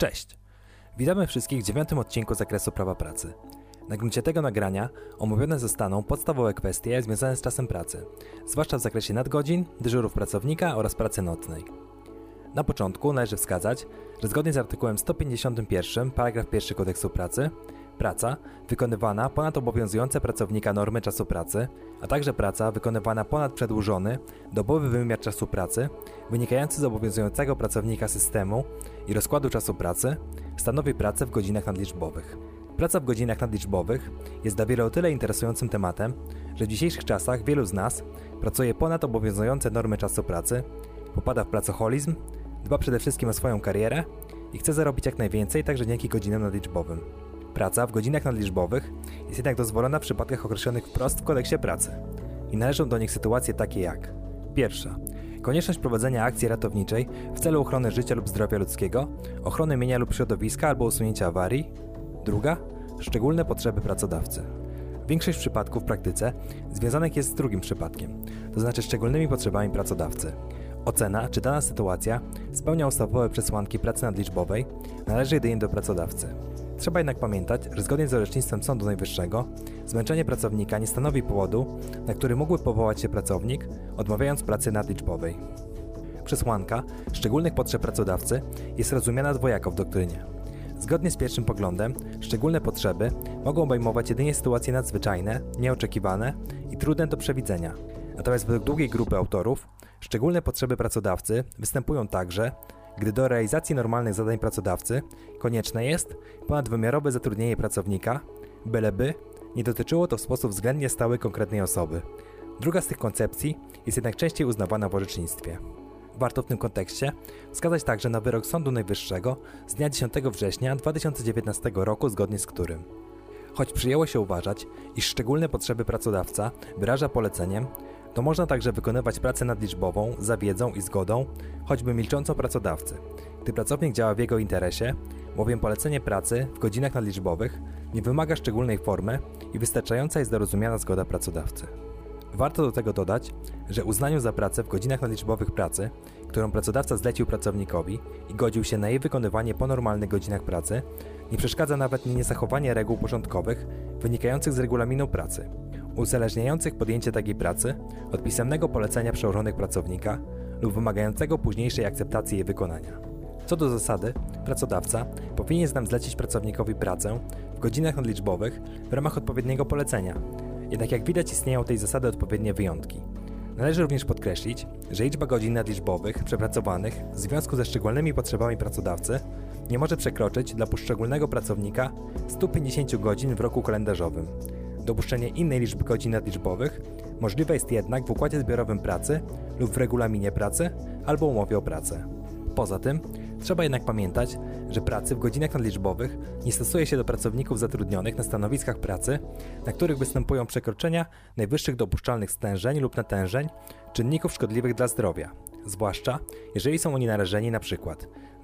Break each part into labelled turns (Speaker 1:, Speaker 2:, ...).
Speaker 1: Cześć! Witamy wszystkich w dziewiątym odcinku zakresu prawa pracy. Na gruncie tego nagrania omówione zostaną podstawowe kwestie związane z czasem pracy, zwłaszcza w zakresie nadgodzin, dyżurów pracownika oraz pracy nocnej. Na początku należy wskazać, że zgodnie z artykułem 151 paragraf 1 kodeksu pracy, praca wykonywana ponad obowiązujące pracownika normy czasu pracy, a także praca wykonywana ponad przedłużony, dobowy wymiar czasu pracy, wynikający z obowiązującego pracownika systemu i rozkładu czasu pracy, stanowi pracę w godzinach nadliczbowych. Praca w godzinach nadliczbowych jest dla wielu o tyle interesującym tematem, że w dzisiejszych czasach wielu z nas pracuje ponad obowiązujące normy czasu pracy, popada w pracoholizm, dba przede wszystkim o swoją karierę i chce zarobić jak najwięcej także dzięki godzinom nadliczbowym. Praca w godzinach nadliczbowych jest jednak dozwolona w przypadkach określonych wprost w kodeksie pracy i należą do nich sytuacje takie jak Pierwsza. Konieczność prowadzenia akcji ratowniczej w celu ochrony życia lub zdrowia ludzkiego, ochrony mienia lub środowiska albo usunięcia awarii. Druga. Szczególne potrzeby pracodawcy. Większość przypadków w praktyce związanych jest z drugim przypadkiem, to znaczy szczególnymi potrzebami pracodawcy. Ocena, czy dana sytuacja spełnia ustawowe przesłanki pracy nadliczbowej, należy jedynie do pracodawcy. Trzeba jednak pamiętać, że zgodnie z orzecznictwem Sądu Najwyższego, zmęczenie pracownika nie stanowi powodu, na który mógłby powołać się pracownik, odmawiając pracy nadliczbowej. Przesłanka szczególnych potrzeb pracodawcy jest rozumiana dwojako w doktrynie. Zgodnie z pierwszym poglądem, szczególne potrzeby mogą obejmować jedynie sytuacje nadzwyczajne, nieoczekiwane i trudne do przewidzenia. Natomiast według długiej grupy autorów, szczególne potrzeby pracodawcy występują także, gdy do realizacji normalnych zadań pracodawcy konieczne jest ponadwymiarowe zatrudnienie pracownika, byleby nie dotyczyło to w sposób względnie stały konkretnej osoby. Druga z tych koncepcji jest jednak częściej uznawana w orzecznictwie. Warto w tym kontekście wskazać także na wyrok Sądu Najwyższego z dnia 10 września 2019 roku, zgodnie z którym Choć przyjęło się uważać, iż szczególne potrzeby pracodawca wyraża poleceniem, to można także wykonywać pracę nadliczbową za wiedzą i zgodą, choćby milczącą pracodawcy, gdy pracownik działa w jego interesie, bowiem polecenie pracy w godzinach nadliczbowych nie wymaga szczególnej formy i wystarczająca jest dorozumiana zgoda pracodawcy. Warto do tego dodać, że uznaniu za pracę w godzinach nadliczbowych pracy, którą pracodawca zlecił pracownikowi i godził się na jej wykonywanie po normalnych godzinach pracy, nie przeszkadza nawet niezachowanie reguł porządkowych wynikających z regulaminu pracy, uzależniających podjęcie takiej pracy od pisemnego polecenia przełożonych pracownika lub wymagającego późniejszej akceptacji jej wykonania. Co do zasady, pracodawca powinien nam zlecić pracownikowi pracę w godzinach nadliczbowych w ramach odpowiedniego polecenia. Jednak jak widać istnieją tej zasady odpowiednie wyjątki. Należy również podkreślić, że liczba godzin nadliczbowych przepracowanych w związku ze szczególnymi potrzebami pracodawcy nie może przekroczyć dla poszczególnego pracownika 150 godzin w roku kalendarzowym. Dopuszczenie innej liczby godzin nadliczbowych możliwe jest jednak w układzie zbiorowym pracy lub w regulaminie pracy albo umowie o pracę. Poza tym, trzeba jednak pamiętać, że pracy w godzinach nadliczbowych nie stosuje się do pracowników zatrudnionych na stanowiskach pracy, na których występują przekroczenia najwyższych dopuszczalnych stężeń lub natężeń czynników szkodliwych dla zdrowia, zwłaszcza jeżeli są oni narażeni np.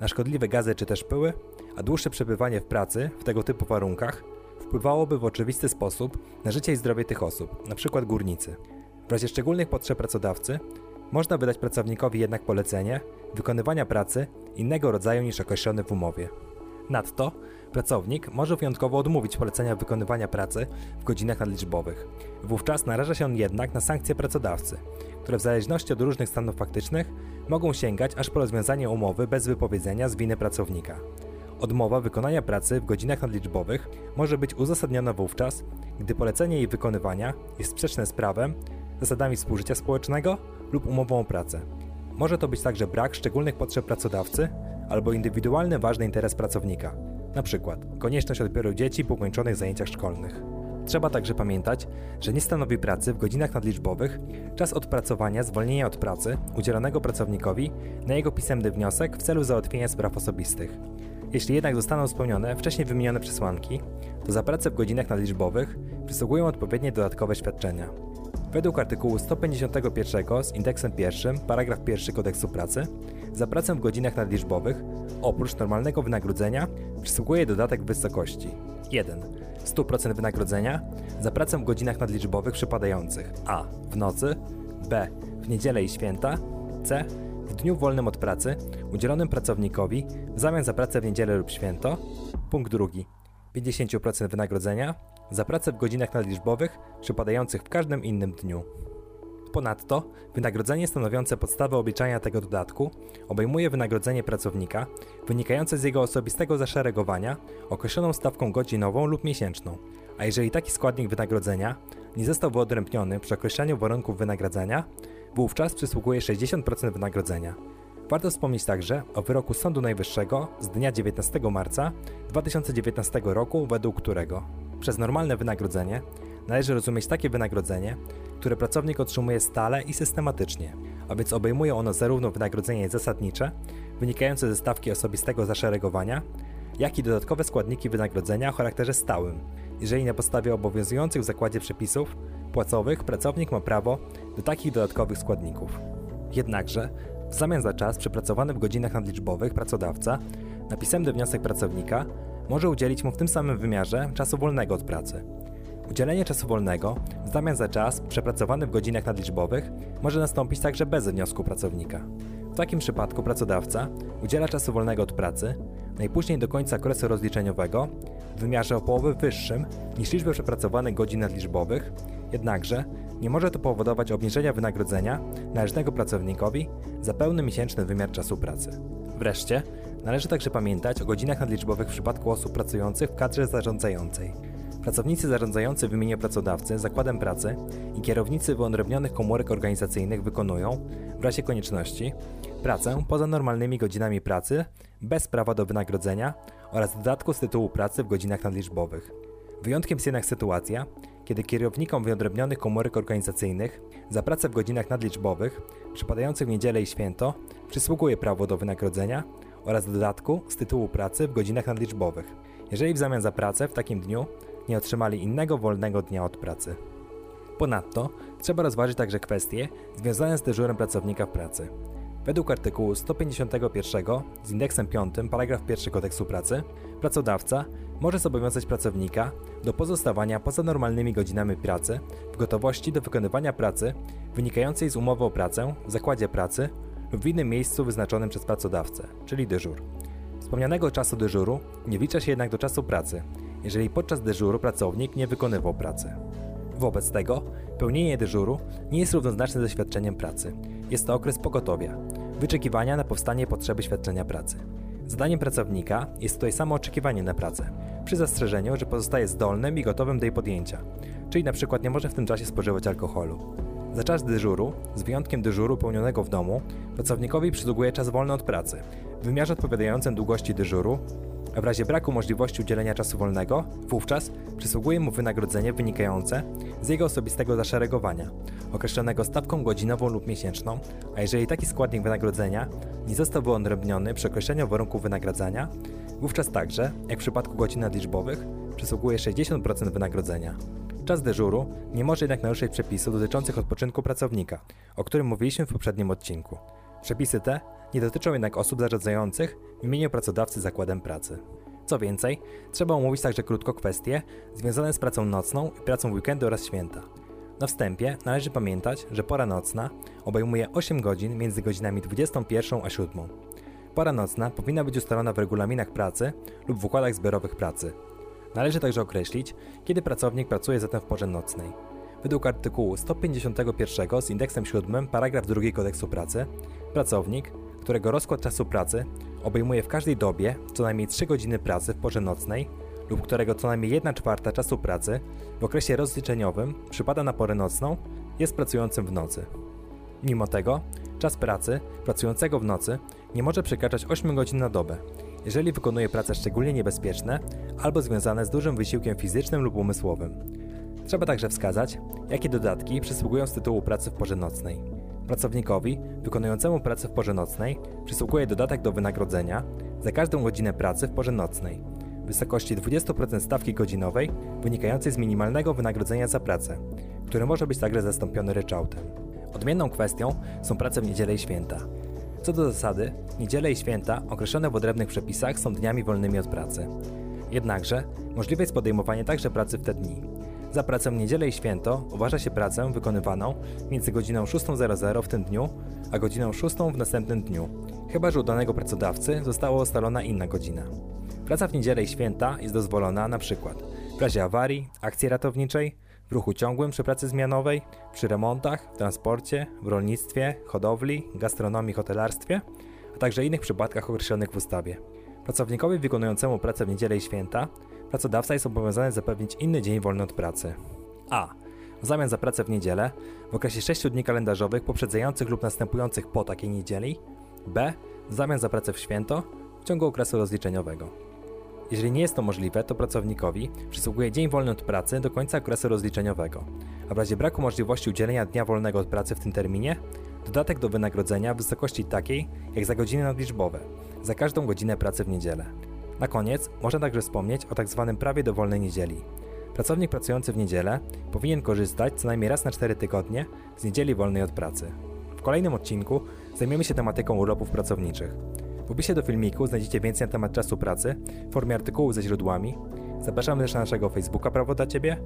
Speaker 1: na szkodliwe gazy czy też pyły, a dłuższe przebywanie w pracy w tego typu warunkach wpływałoby w oczywisty sposób na życie i zdrowie tych osób, np. górnicy. W razie szczególnych potrzeb pracodawcy można wydać pracownikowi jednak polecenie wykonywania pracy innego rodzaju niż określony w umowie. Nadto pracownik może wyjątkowo odmówić polecenia wykonywania pracy w godzinach nadliczbowych. Wówczas naraża się on jednak na sankcje pracodawcy, które w zależności od różnych stanów faktycznych mogą sięgać aż po rozwiązanie umowy bez wypowiedzenia z winy pracownika. Odmowa wykonania pracy w godzinach nadliczbowych może być uzasadniona wówczas, gdy polecenie jej wykonywania jest sprzeczne z prawem, zasadami współżycia społecznego lub umową o pracę. Może to być także brak szczególnych potrzeb pracodawcy albo indywidualny ważny interes pracownika, np. konieczność odbioru dzieci po ukończonych zajęciach szkolnych. Trzeba także pamiętać, że nie stanowi pracy w godzinach nadliczbowych czas odpracowania zwolnienia od pracy udzielonego pracownikowi na jego pisemny wniosek w celu załatwienia spraw osobistych. Jeśli jednak zostaną spełnione wcześniej wymienione przesłanki, to za pracę w godzinach nadliczbowych przysługują odpowiednie dodatkowe świadczenia. Według artykułu 151 z indeksem pierwszym, paragraf 1 kodeksu pracy, za pracę w godzinach nadliczbowych, oprócz normalnego wynagrodzenia, przysługuje dodatek w wysokości 1. 100% wynagrodzenia za pracę w godzinach nadliczbowych przypadających a. w nocy, b. w niedzielę i święta, c. w dniu wolnym od pracy udzielonym pracownikowi w zamian za pracę w niedzielę lub święto. Punkt drugi. 50% wynagrodzenia za pracę w godzinach nadliczbowych przypadających w każdym innym dniu. Ponadto wynagrodzenie stanowiące podstawę obliczania tego dodatku obejmuje wynagrodzenie pracownika wynikające z jego osobistego zaszeregowania określoną stawką godzinową lub miesięczną, a jeżeli taki składnik wynagrodzenia nie został wyodrębniony przy określaniu warunków wynagradzania, wówczas przysługuje 60% wynagrodzenia. Warto wspomnieć także o wyroku Sądu Najwyższego z dnia 19 marca 2019 roku, według którego przez normalne wynagrodzenie należy rozumieć takie wynagrodzenie, które pracownik otrzymuje stale i systematycznie, a więc obejmuje ono zarówno wynagrodzenie zasadnicze, wynikające ze stawki osobistego zaszeregowania, jak i dodatkowe składniki wynagrodzenia o charakterze stałym, jeżeli na podstawie obowiązujących w zakładzie przepisów płacowych pracownik ma prawo do takich dodatkowych składników. Jednakże, w zamian za czas przepracowany w godzinach nadliczbowych pracodawca na pisemny wniosek pracownika może udzielić mu w tym samym wymiarze czasu wolnego od pracy. Udzielenie czasu wolnego w zamian za czas przepracowany w godzinach nadliczbowych może nastąpić także bez wniosku pracownika. W takim przypadku pracodawca udziela czasu wolnego od pracy najpóźniej do końca okresu rozliczeniowego w wymiarze o połowę wyższym niż liczbę przepracowanych godzin nadliczbowych, jednakże nie może to powodować obniżenia wynagrodzenia należnego pracownikowi za pełny miesięczny wymiar czasu pracy. Wreszcie, należy także pamiętać o godzinach nadliczbowych w przypadku osób pracujących w kadrze zarządzającej. Pracownicy zarządzający w imieniu pracodawcy zakładem pracy i kierownicy wyodrębnionych komórek organizacyjnych wykonują, w razie konieczności, pracę poza normalnymi godzinami pracy bez prawa do wynagrodzenia oraz dodatku z tytułu pracy w godzinach nadliczbowych. Wyjątkiem jest jednak sytuacja, kiedy kierownikom wyodrębnionych komórek organizacyjnych za pracę w godzinach nadliczbowych przypadających w niedzielę i święto przysługuje prawo do wynagrodzenia oraz dodatku z tytułu pracy w godzinach nadliczbowych, jeżeli w zamian za pracę w takim dniu nie otrzymali innego wolnego dnia od pracy. Ponadto trzeba rozważyć także kwestie związane z dyżurem pracownika w pracy. Według artykułu 151 z indeksem 5 paragraf 1 kodeksu pracy, pracodawca może zobowiązać pracownika do pozostawania poza normalnymi godzinami pracy w gotowości do wykonywania pracy wynikającej z umowy o pracę w zakładzie pracy lub w innym miejscu wyznaczonym przez pracodawcę, czyli dyżur. Wspomnianego czasu dyżuru nie wlicza się jednak do czasu pracy, jeżeli podczas dyżuru pracownik nie wykonywał pracy. Wobec tego pełnienie dyżuru nie jest równoznaczne ze świadczeniem pracy. Jest to okres pogotowia, wyczekiwania na powstanie potrzeby świadczenia pracy. Zadaniem pracownika jest tutaj samo oczekiwanie na pracę, przy zastrzeżeniu, że pozostaje zdolnym i gotowym do jej podjęcia, czyli na przykład nie może w tym czasie spożywać alkoholu. Za czas dyżuru, z wyjątkiem dyżuru pełnionego w domu, pracownikowi przysługuje czas wolny od pracy, w wymiarze odpowiadającym długości dyżuru, w razie braku możliwości udzielenia czasu wolnego, wówczas przysługuje mu wynagrodzenie wynikające z jego osobistego zaszeregowania, określonego stawką godzinową lub miesięczną, a jeżeli taki składnik wynagrodzenia nie został wyodrębniony przy określeniu warunków wynagradzania, wówczas także, jak w przypadku godzin nadliczbowych, przysługuje 60% wynagrodzenia. Czas dyżuru nie może jednak naruszyć przepisów dotyczących odpoczynku pracownika, o którym mówiliśmy w poprzednim odcinku. Przepisy te nie dotyczą jednak osób zarządzających w imieniu pracodawcy zakładem pracy. Co więcej, trzeba omówić także krótko kwestie związane z pracą nocną i pracą w weekendy oraz święta. Na wstępie należy pamiętać, że pora nocna obejmuje 8 godzin między godzinami 21 a 7. Pora nocna powinna być ustalona w regulaminach pracy lub w układach zbiorowych pracy. Należy także określić, kiedy pracownik pracuje zatem w porze nocnej. Według artykułu 151 z indeksem 7 paragraf 2 kodeksu pracy, pracownik, którego rozkład czasu pracy obejmuje w każdej dobie co najmniej 3 godziny pracy w porze nocnej lub którego co najmniej 1 czwarta czasu pracy w okresie rozliczeniowym przypada na porę nocną, jest pracującym w nocy. Mimo tego, czas pracy pracującego w nocy nie może przekraczać 8 godzin na dobę, jeżeli wykonuje prace szczególnie niebezpieczne albo związane z dużym wysiłkiem fizycznym lub umysłowym. Trzeba także wskazać, jakie dodatki przysługują z tytułu pracy w porze nocnej. Pracownikowi wykonującemu pracę w porze nocnej przysługuje dodatek do wynagrodzenia za każdą godzinę pracy w porze nocnej w wysokości 20% stawki godzinowej wynikającej z minimalnego wynagrodzenia za pracę, który może być także zastąpiony ryczałtem. Odmienną kwestią są prace w niedzielę i święta. Co do zasady, niedziele i święta określone w odrębnych przepisach są dniami wolnymi od pracy. Jednakże możliwe jest podejmowanie także pracy w te dni. Za pracę niedzielę i święto uważa się pracę wykonywaną między godziną 6.00 w tym dniu, a godziną 6 w następnym dniu, chyba że u danego pracodawcy została ustalona inna godzina. Praca w niedzielę i święta jest dozwolona na przykład w razie awarii, akcji ratowniczej, w ruchu ciągłym przy pracy zmianowej, przy remontach, w transporcie, w rolnictwie, hodowli, gastronomii, hotelarstwie, a także innych przypadkach określonych w ustawie. Pracownikowi wykonującemu pracę w niedzielę i święta pracodawca jest obowiązany zapewnić inny dzień wolny od pracy. A. W zamian za pracę w niedzielę w okresie 6 dni kalendarzowych poprzedzających lub następujących po takiej niedzieli. B. W zamian za pracę w święto w ciągu okresu rozliczeniowego. Jeżeli nie jest to możliwe, to pracownikowi przysługuje dzień wolny od pracy do końca okresu rozliczeniowego, a w razie braku możliwości udzielenia dnia wolnego od pracy w tym terminie, dodatek do wynagrodzenia w wysokości takiej jak za godziny nadliczbowe, za każdą godzinę pracy w niedzielę. Na koniec można także wspomnieć o tzw. Tak prawie do wolnej niedzieli. Pracownik pracujący w niedzielę powinien korzystać co najmniej raz na 4 tygodnie z niedzieli wolnej od pracy. W kolejnym odcinku zajmiemy się tematyką urlopów pracowniczych. W opisie do filmiku znajdziecie więcej na temat czasu pracy w formie artykułów ze źródłami. Zapraszamy też na naszego Facebooka Prawo dla Ciebie,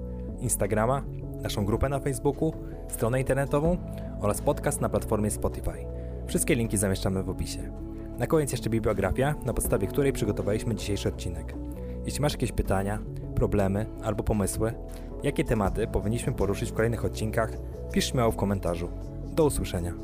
Speaker 1: Instagrama, naszą grupę na Facebooku, stronę internetową oraz podcast na platformie Spotify. Wszystkie linki zamieszczamy w opisie. Na koniec jeszcze bibliografia, na podstawie której przygotowaliśmy dzisiejszy odcinek. Jeśli masz jakieś pytania, problemy albo pomysły, jakie tematy powinniśmy poruszyć w kolejnych odcinkach, pisz śmiało w komentarzu. Do usłyszenia.